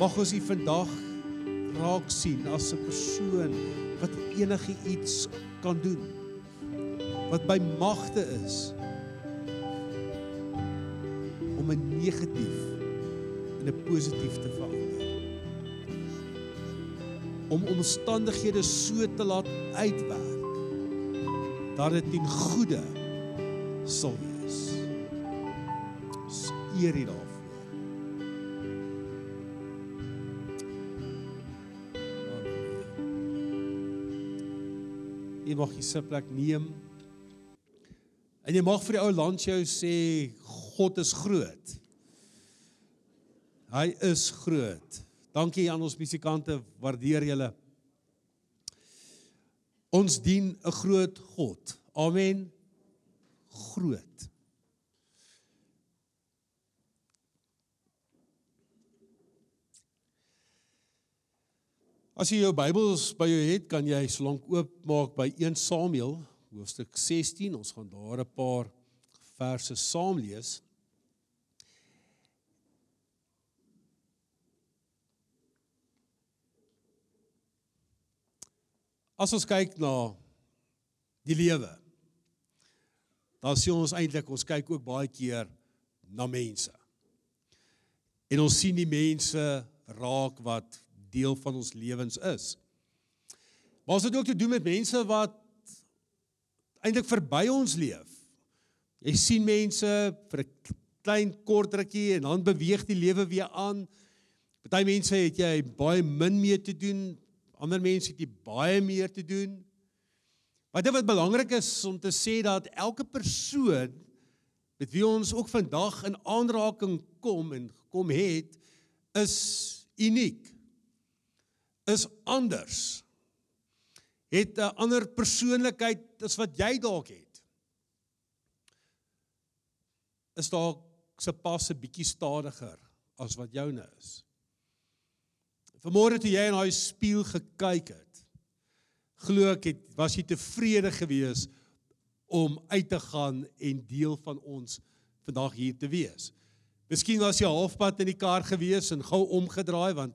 Mag ons U vandag raak sien as 'n persoon wat enige iets kan doen. Wat by magte is om 'n negatief in 'n positief te verander. Om omstandighede so te laat uitwerk dat dit ten goeie sal wees. Ons eer U daarvoor. Jy mag jy sitplek neem. En jy mag vir die ou land jou sê God is groot. Hy is groot. Dankie aan ons musikante, waardeer julle. Ons dien 'n groot God. Amen. Groot. As jy jou Bybels by jou het, kan jy slank oopmaak by 1 Samuel hoofstuk 16. Ons gaan daar 'n paar verse saam lees. As ons kyk na die lewe, dan sien ons eintlik ons kyk ook baie keer na mense. En ons sien die mense raak wat deel van ons lewens is. Maar ons het ook te doen met mense wat eintlik verby ons leef. Jy sien mense vir 'n klein kort rukkie en dan beweeg die lewe weer aan. Party mense het jy baie min mee te doen, ander mense het jy baie meer te doen. Wat dit wat belangrik is om te sê dat elke persoon met wie ons ook vandag in aanraking kom en gekom het, is uniek is anders. Het 'n ander persoonlikheid as wat jy dalk het. Is dalk se pas 'n bietjie stadiger as wat joune is. Vanmôre toe jy in daai spieël gekyk het, glo ek het was jy tevrede geweest om uit te gaan en deel van ons vandag hier te wees. Miskien was jy halfpad in die kar gewees en gou omgedraai want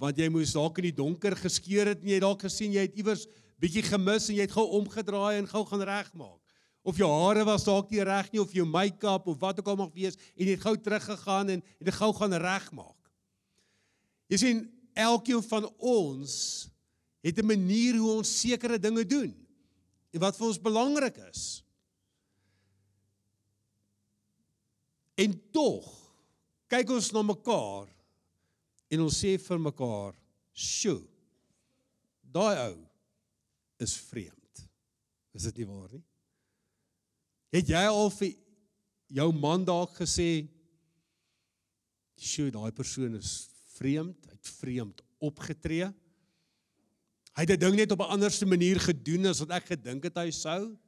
want jy moes dalk in die donker geskeur het en jy dalk gesien jy het iewers bietjie gemis en jy het gou omgedraai en gou gaan regmaak. Of jou hare was dalk nie reg nie of jou make-up of wat ook al mag wees en jy het gou teruggegaan en en dit gou gaan regmaak. Jy sien elkeen van ons het 'n manier hoe ons sekere dinge doen en wat vir ons belangrik is. En tog kyk ons na mekaar en ons sê vir mekaar, "Sjoe. Daai ou is vreemd." Is dit nie waar nie? Het jy al vir jou man dalk gesê, "Sjoe, daai persoon is vreemd, hy't vreemd opgetree." Hy het dit ding net op 'n anderste manier gedoen as wat ek gedink het hy sou.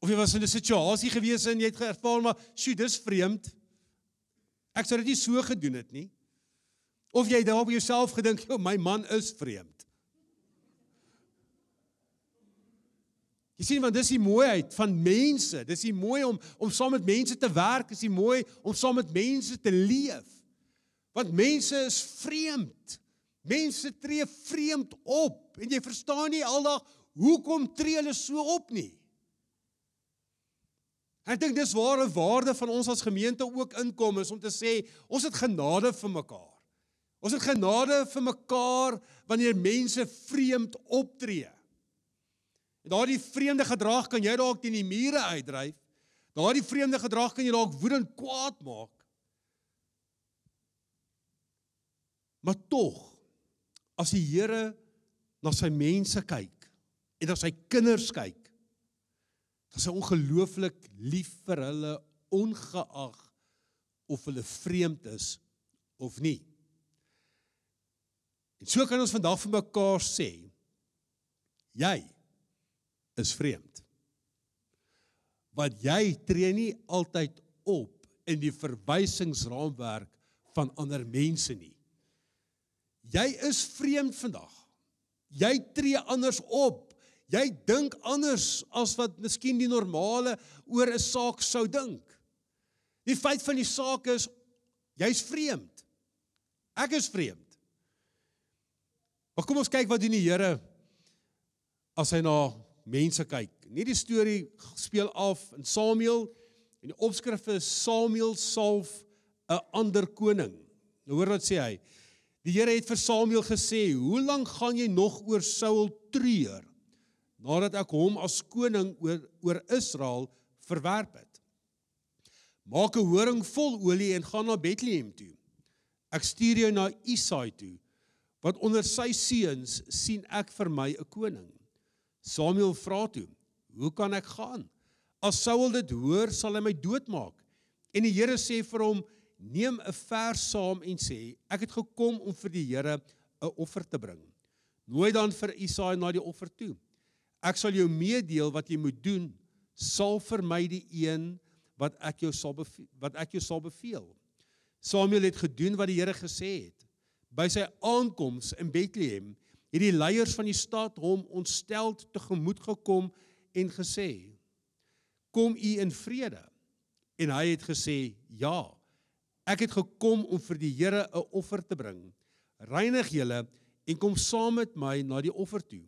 Of jy was in 'n situasie gewees en jy het ervaar maar, "Sjoe, dis vreemd." Ek sou dit nie so gedoen het nie. Of jy daar op jouself gedink, "Jo, my man is vreemd." Jy sien want dis die mooiheid van mense. Dis die mooi om om saam met mense te werk, is die mooi om saam met mense te leef. Want mense is vreemd. Mense tree vreemd op en jy verstaan nie aldag hoekom tree hulle so op nie. En ek dink dis waar 'n waarde van ons as gemeente ook inkom is om te sê ons het genade vir mekaar. Ons het genade vir mekaar wanneer mense vreemd optree. En daardie vreemde gedrag kan jy dalk teen die mure uitdryf. Daardie vreemde gedrag kan jy dalk woedend kwaad maak. Maar tog as die Here na sy mense kyk en na sy kinders kyk, dan is hy ongelooflik lief vir hulle ongeag of hulle vreemd is of nie. En so kan ons vandag vir mekaar sê jy is vreemd. Want jy tree nie altyd op in die verwysingsraamwerk van ander mense nie. Jy is vreemd vandag. Jy tree anders op. Jy dink anders as wat miskien die normale oor 'n saak sou dink. Die feit van die saak is jy's vreemd. Ek is vreemd. Maar kom ons kyk wat doen die Here as hy na mense kyk. Nie die storie speel af in Samuel en die opskrif is Samuel salf 'n ander koning. Nou hoor wat sê hy. Die Here het vir Samuel gesê: "Hoe lank gaan jy nog oor Saul treur nadat ek hom as koning oor oor Israel verwerp het? Maak 'n horing vol olie en gaan na Bethlehem toe. Ek stuur jou na Isaai toe, want onder sy seuns sien ek vir my 'n koning." Samuel vra toe: "Hoe kan ek gaan? As Saul dit hoor, sal hy my doodmaak." En die Here sê vir hom: "Neem 'n vers saam en sê: Ek het gekom om vir die Here 'n offer te bring. Nooi dan vir Isaai na die offer toe. Ek sal jou meedeel wat jy moet doen. Sal vir my die een wat ek jou sal beveel, wat ek jou sal beveel." Samuel het gedoen wat die Here gesê het. By sy aankoms in Bethlehem het die leiers van die stad hom ontsteld tegemoet gekom en gesê: "Kom u in vrede?" En hy het gesê: "Ja. Ek het gekom om vir die Here 'n offer te bring. Reinig julle en kom saam met my na die offer toe."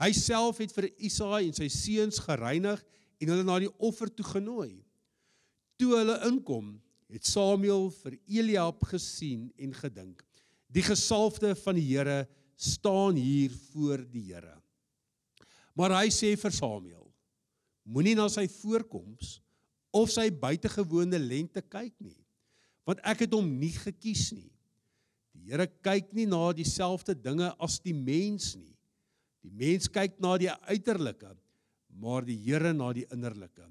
Hy self het vir Isaai en sy seuns gereinig en hulle na die offer toe genooi. Toe hulle inkom, het Samuel vir Eliab gesien en gedink: "Die gesalfde van die Here staan hier voor die Here. Maar hy sê vir Samuel: Moenie na sy voorkoms of sy buitengewone lente kyk nie, want ek het hom nie gekies nie. Die Here kyk nie na dieselfde dinge as die mens nie. Die mens kyk na die uiterlike, maar die Here na die innerlike.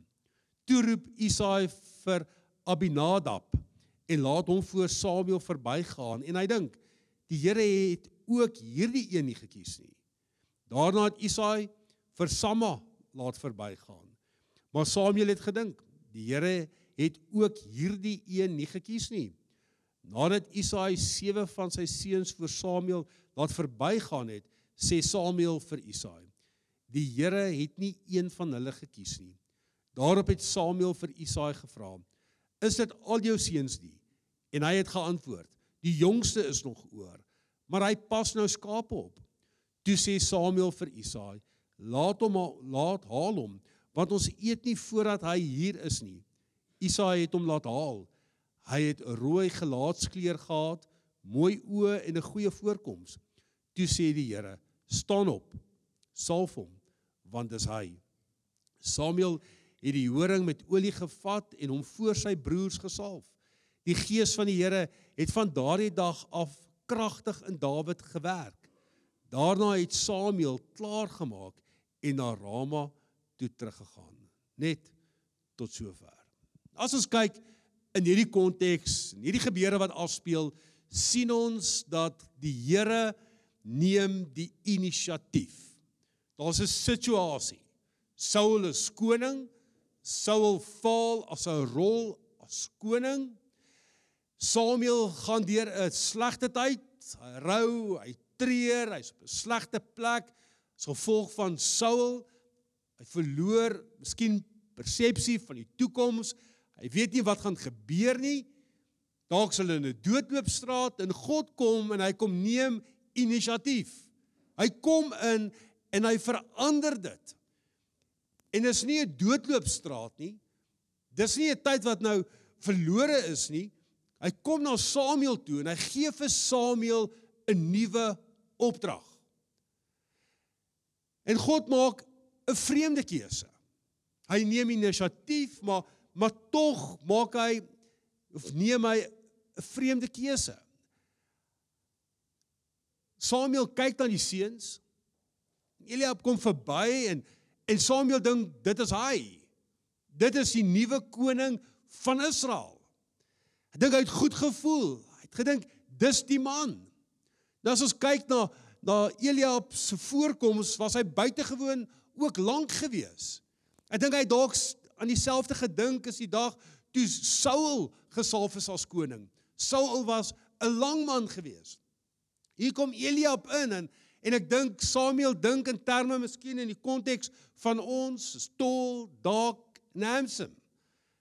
Toe roep Isaai vir Abinadab en laat hom voor Samuel verbygaan en hy dink die Here het ook hierdie een nie gekies nie. Daarna het Isaai vir Samma laat verbygaan. Maar Samuel het gedink, die Here het ook hierdie een nie gekies nie. Nadat Isaai sewe van sy seuns voor Samuel laat verbygaan het, sê Samuel vir Isaai: "Die Here het nie een van hulle gekies nie." Daarop het Samuel vir Isaai gevra: "Is dit al jou seuns nie?" En hy het geantwoord: "Die jongste is nog oor." maar hy pas nou skape op. Toe sê Samuel vir Isaai: "Laat hom laat haal hom, want ons eet nie voordat hy hier is nie." Isaai het hom laat haal. Hy het 'n rooi gelaatskleur gehad, mooi oë en 'n goeie voorkoms. Toe sê die Here: "Staan op, salf hom, want dis hy." Samuel het die horing met olie gevat en hom voor sy broers gesalf. Die gees van die Here het van daardie dag af kragtig in Dawid gewerk. Daarna het Samuel klaar gemaak en na Rama toe teruggegaan. Net tot sover. As ons kyk in hierdie konteks, in hierdie gebeure wat afspeel, sien ons dat die Here neem die inisiatief. Daar's 'n situasie. Saul is koning. Saul val as 'n rol as koning. Samuel gaan deur 'n slegte tyd, hy rou, hy treur, hy's op 'n slegte plek as gevolg van Saul. Hy verloor miskien persepsie van die toekoms. Hy weet nie wat gaan gebeur nie. Dalk sal hulle in 'n doodloopstraat en God kom en hy kom neem inisiatief. Hy kom in en hy verander dit. En dit is nie 'n doodloopstraat nie. Dis nie 'n tyd wat nou verlore is nie. Hy kom na Samuel toe en hy gee vir Samuel 'n nuwe opdrag. En God maak 'n vreemde keuse. Hy neem inisiatief, maar maar tog maak hy of neem hy 'n vreemde keuse. Samuel kyk na die seuns. Eliab kom verby en en Samuel dink dit is hy. Dit is die nuwe koning van Israel. Ek dink hy het goed gevoel. Hy het gedink dis die man. Nou as ons kyk na na Eliab se voorkoms, was hy buitengewoon ook lank gewees. Ek dink hy dalk aan dieselfde gedink as die dag toe Saul gesalf is as koning. Saul was 'n lang man gewees. Hier kom Eliab in en en ek dink Samuel dink in terme miskien in die konteks van ons, stol, dalk, namsem.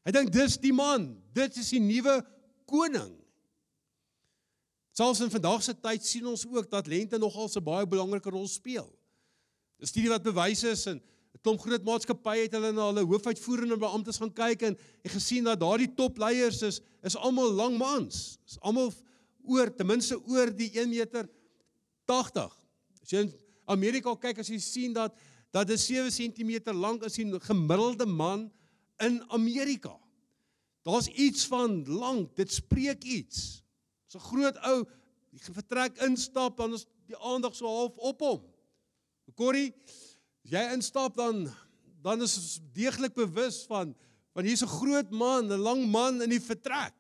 Hy dink dis die man. Dit is die nuwe koning. Selfs in vandag se tyd sien ons ook dat lente nogal 'n baie belangrike rol speel. 'n Studie wat bewys is en 'n klomp groot maatskappye het hulle na hulle hoofuitvoerende beamptes gaan kyk en en gesien dat daardie topleiers is is almal lang mans. Is almal oor ten minste oor die 1 meter 80. As jy in Amerika kyk as jy sien dat dat dit 7 cm lank is 'n gemiddelde man in Amerika. Daar's iets van lank, dit spreek iets. So 'n groot ou, die vertrek instap dan is die aandag so half op hom. Corrie, as jy instap dan dan is deeglik bewus van van hier's 'n groot man, 'n lang man in die vertrek.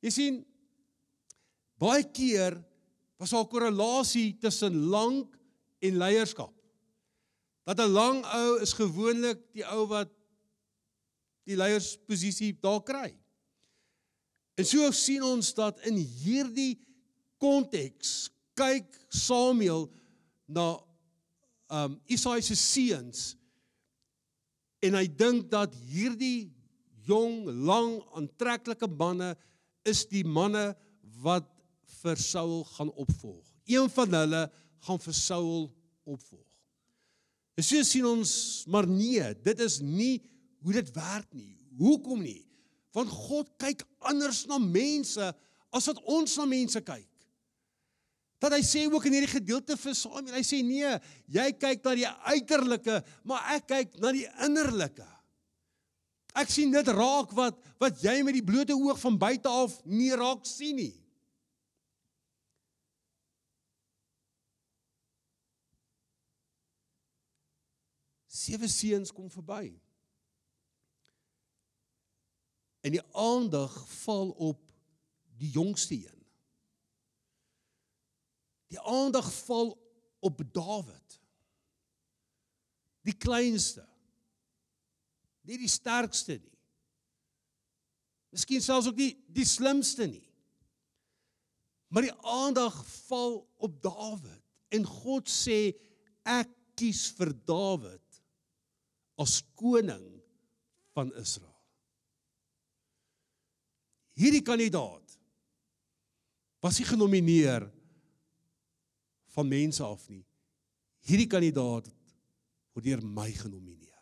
Jy sien baie keer was daar 'n korrelasie tussen lank en leierskap. Dat 'n lang ou is gewoonlik die ou wat die leiersposisie daar kry. En so sien ons dat in hierdie konteks kyk Samuel na um Isaia se seuns en hy dink dat hierdie jong, lang, aantreklike manne is die manne wat vir Saul gaan opvolg. Een van hulle gaan vir Saul opvolg. En so sien ons maar nee, dit is nie hoe dit werk nie. Hoekom nie? Want God kyk anders na mense as wat ons na mense kyk. Dat hy sê ook in hierdie gedeelte vir Samuel, hy sê nee, jy kyk na die uiterlike, maar ek kyk na die innerlike. Ek sien dit raak wat wat jy met die blote oog van buite af nie raak sien nie. Sewe seuns kom verby. En die aandag val op die jongste een. Die aandag val op Dawid. Die kleinste. Nie die sterkste nie. Miskien selfs ook nie die slimste nie. Maar die aandag val op Dawid en God sê ek kies vir Dawid as koning van Israel hierdie kandidaat was nie genomineer van mense af nie. Hierdie kandidaat word deur my genomineer.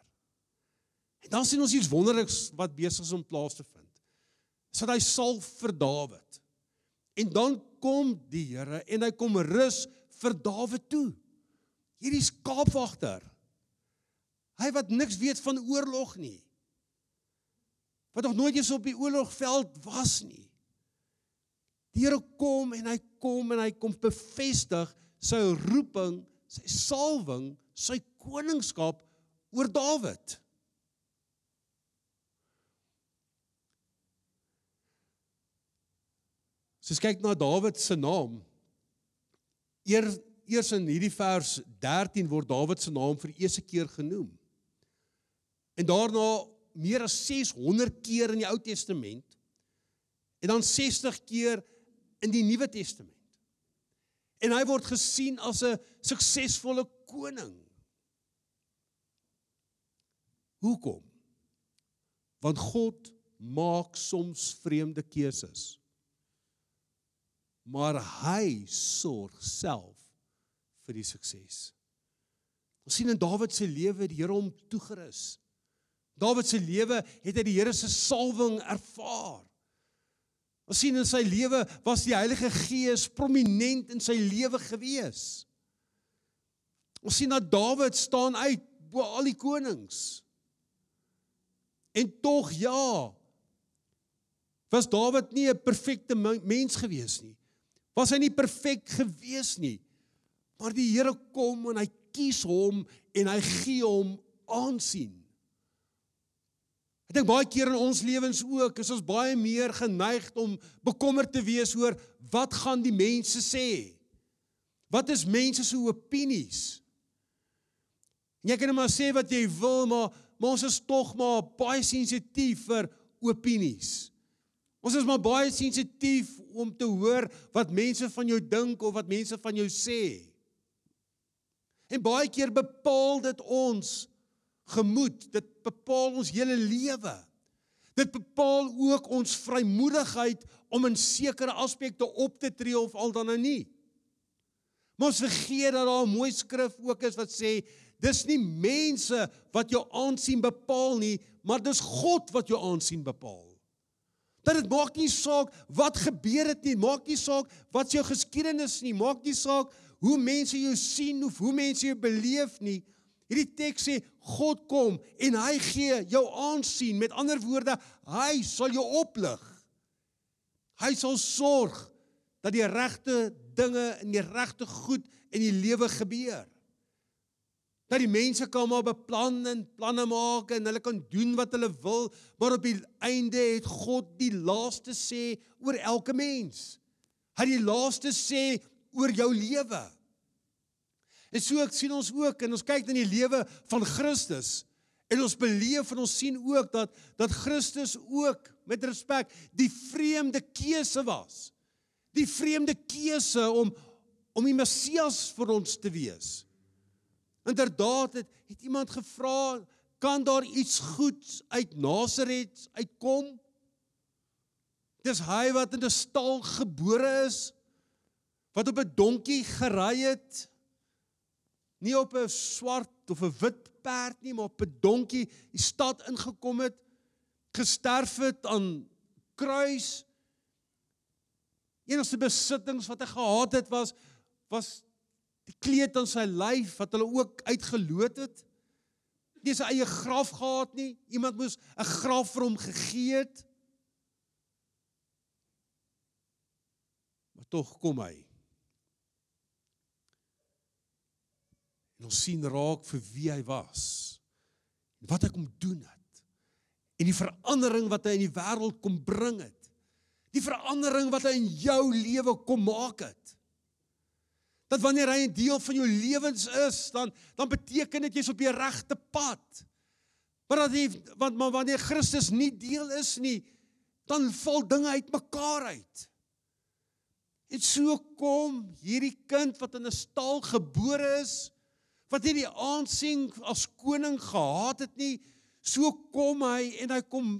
En dan sien ons iets wonderliks wat besig is om plaas te vind. Sit hy sal vir Dawid. En dan kom die Here en hy kom rus vir Dawid toe. Hierdie skaapwagter. Hy wat niks weet van oorlog nie wat nog nooit eens op die oorlogveld was nie. Die Here kom en hy kom en hy kom bevestig sy roeping, sy salwing, sy koningskap oor Dawid. As jy kyk na Dawid se naam, eers eers in hierdie vers 13 word Dawid se naam vir eerste keer genoem. En daarna meer as 600 keer in die Ou Testament en dan 60 keer in die Nuwe Testament. En hy word gesien as 'n suksesvolle koning. Hoekom? Want God maak soms vreemde keuses. Maar hy sorg self vir die sukses. Ons sien in Dawid se lewe die Here hom toegerus. Dawid se lewe het hy die Here se salwing ervaar. Ons sien in sy lewe was die Heilige Gees prominent in sy lewe gewees. Ons sien dat Dawid staan uit bo al die konings. En tog ja, was Dawid nie 'n perfekte mens gewees nie. Was hy nie perfek gewees nie. Maar die Here kom en hy kies hom en hy gee hom aansien. Ek dink baie keer in ons lewens ook is ons baie meer geneig om bekommerd te wees oor wat gaan die mense sê? Wat is mense se opinies? En jy kan net maar sê wat jy wil, maar, maar ons is tog maar baie sensitief vir opinies. Ons is maar baie sensitief om te hoor wat mense van jou dink of wat mense van jou sê. En baie keer bepaal dit ons gemoed, dit bepaal ons hele lewe. Dit bepaal ook ons vrymoedigheid om in sekere aspekte op te tree of al dan nou nie. Maar ons vergeet dat daar 'n mooi skrif ook is wat sê dis nie mense wat jou aansien bepaal nie, maar dis God wat jou aansien bepaal. Dat dit maak nie saak wat gebeur het nie, maak nie saak wat jou geskiedenis nie, maak nie saak hoe mense jou sien of hoe mense jou beleef nie. Hierdie teks sê God kom en hy gee jou aansien. Met ander woorde, hy sal jou oplig. Hy sal sorg dat die regte dinge en die regte goed in die lewe gebeur. Dat die mense kan maar beplan en planne maak en hulle kan doen wat hulle wil, maar op die einde het God die laaste sê oor elke mens. Hy die laaste sê oor jou lewe. En so ek sien ons ook en ons kyk na die lewe van Christus en ons beleef en ons sien ook dat dat Christus ook met respek die vreemde keuse was. Die vreemde keuse om om die Messias vir ons te wees. Inderdaad het, het iemand gevra, kan daar iets goeds uit Nasaret uitkom? Dis hy wat in 'n stal gebore is, wat op 'n donkie gery het, nie op 'n swart of 'n wit perd nie, maar op 'n donkie die stad ingekom het, gesterf het aan kruis. Enigste besittings wat hy gehad het was was die kleed aan sy lyf wat hulle ook uitgeloot het. Nie sy eie graf gehad nie. Iemand moes 'n graf vir hom gegee het. Maar tog kom hy. En ons sien raak vir wie hy was. Wat hy kom doen het. En die verandering wat hy in die wêreld kom bring het. Die verandering wat hy in jou lewe kom maak het dat wanneer hy 'n deel van jou lewens is, dan dan beteken dit jy's op die regte pad. Maar dat jy want maar wanneer Christus nie deel is nie, dan val dinge uitmekaar uit. En so kom hierdie kind wat in 'n stal gebore is, wat nie die aansien as koning gehad het nie, so kom hy en hy kom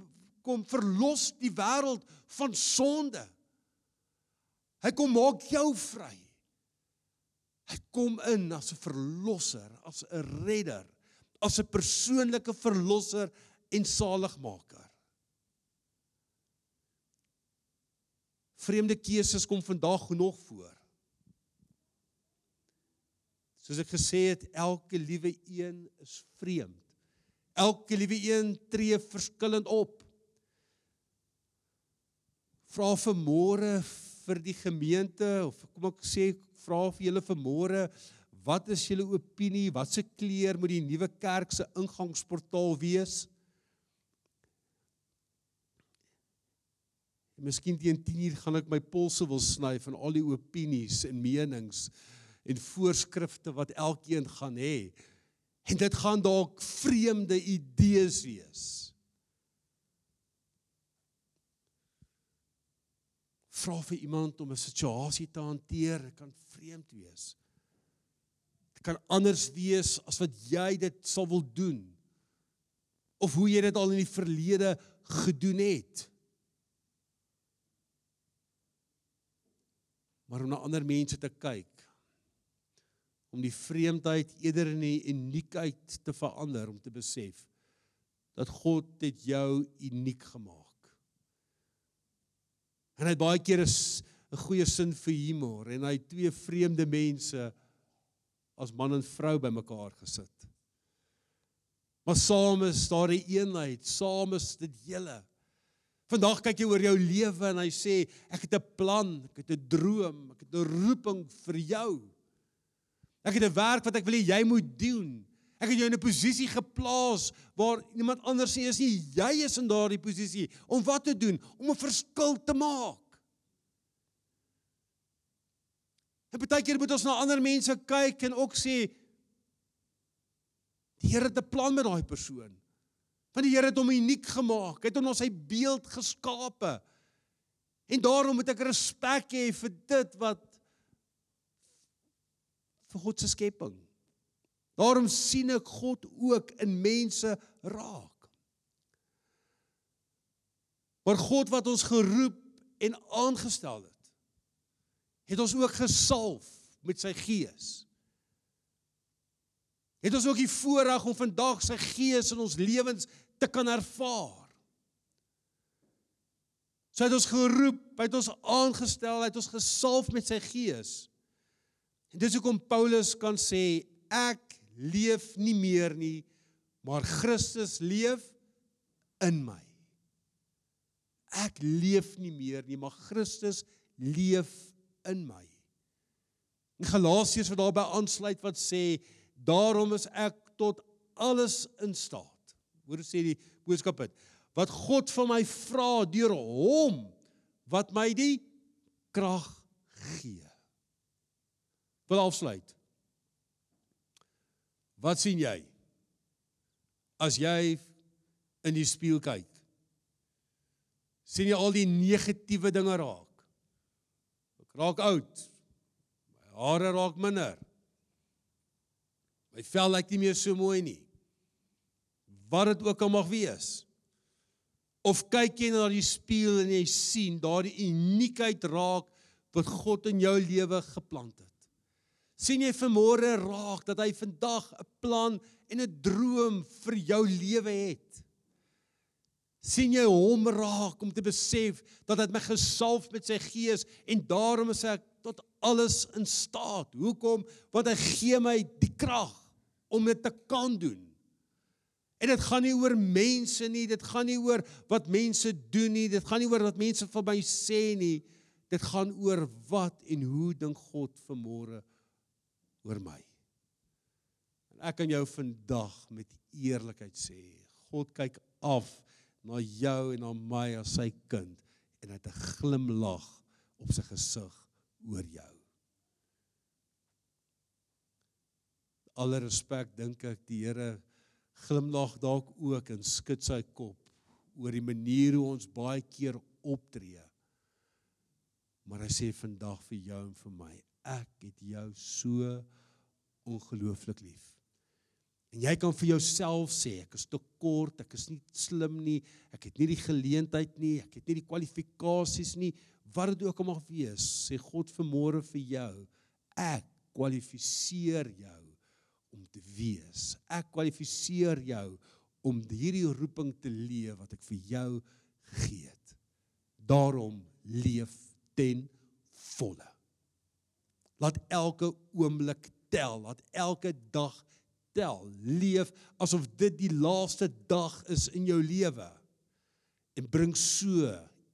kom verlos die wêreld van sonde. Hy kom maak jou vry. Hy kom in as 'n verlosser, as 'n redder, as 'n persoonlike verlosser en saligmaker. Vreemde keuses kom vandag genoeg voor. Soos ek gesê het, elke liewe een is vreemd. Elke liewe een tree verskillend op. Vra vir môre vir die gemeente of kom ek sê vra vir julle vanmôre wat is julle opinie wat se kleur moet die nuwe kerk se ingangsportaal wees Miskien teen 10uur gaan ek my polse wil sny van al die opinies en menings en voorskrifte wat elkeen gaan hê en dit gaan dalk vreemde idees wees vra vir iemand om 'n situasie te hanteer, dit kan vreemd wees. Dit kan anders wees as wat jy dit sou wil doen. Of hoe jy dit al in die verlede gedoen het. Maar om na ander mense te kyk om die vreemdheid eerder in die uniekheid te verander om te besef dat God dit jou uniek gemaak En hy het baie keer 'n goeie sin vir humor en hy het twee vreemde mense as man en vrou bymekaar gesit. Maar saam is daar 'n eenheid, saam is dit julle. Vandag kyk jy oor jou lewe en hy sê ek het 'n plan, ek het 'n droom, ek het 'n roeping vir jou. Ek het 'n werk wat ek wil hê jy moet doen. Ek het jou in 'n posisie geplaas waar iemand anders nie is nie. Jy is in daardie posisie om wat te doen? Om 'n verskil te maak. En baie keer moet ons na ander mense kyk en ook sê die Here het 'n plan met daai persoon. Want die Here het hom uniek gemaak. Hy het hom na sy beeld geskape. En daarom moet ek respek hê vir dit wat vir God se skepping. Daarom sien ek God ook in mense raak. Maar God wat ons geroep en aangestel het, het ons ook gesalf met sy gees. Het ons ook die voorreg om vandag sy gees in ons lewens te kan ervaar. So het ons geroep, het ons aangestel, het ons gesalf met sy gees. En dis hoekom Paulus kan sê ek leef nie meer nie, maar Christus leef in my. Ek leef nie meer nie, maar Christus leef in my. In Galasiërs wat daarby aansluit wat sê daarom is ek tot alles in staat. Hoor sê die boodskap dit wat God van my vra deur hom wat my die krag gee. Wil afsluit. Wat sien jy? As jy in die spieël kyk. sien jy al die negatiewe dinge raak? Ek raak oud. My hare raak minder. My vel lyk nie meer so mooi nie. Wat dit ook al mag wees. Of kyk jy na die spieël en jy sien daardie uniekheid raak wat God in jou lewe geplant het. Sien jy vanmôre raak dat hy vandag 'n plan en 'n droom vir jou lewe het. sien jy hom raak om te besef dat hy my gesalf met sy gees en daarom is ek tot alles in staat. Hoekom? Want hy gee my die krag om dit te kan doen. En dit gaan nie oor mense nie, dit gaan nie oor wat mense doen nie, dit gaan nie oor wat mense van my sê nie. Dit gaan oor wat en hoe dink God vanmôre oor my. En ek kan jou vandag met eerlikheid sê, God kyk af na jou en na my as sy kind en hy het 'n glimlag op sy gesig oor jou. Alle respek dink ek die Here glimlag dalk ook en skud sy kop oor die manier hoe ons baie keer optree. Maar hy sê vandag vir jou en vir my, ek het jou so ongelooflik lief. En jy kan vir jouself sê ek is te kort, ek is nie slim nie, ek het nie die geleentheid nie, ek het nie die kwalifikasies nie, wat dit ook al mag wees, sê God vanmôre vir jou, ek kwalifiseer jou om te wees. Ek kwalifiseer jou om hierdie roeping te leef wat ek vir jou gegee het. Daarom leef ten volle. Laat elke oomblik tel, laat elke dag tel. Leef asof dit die laaste dag is in jou lewe. En bring so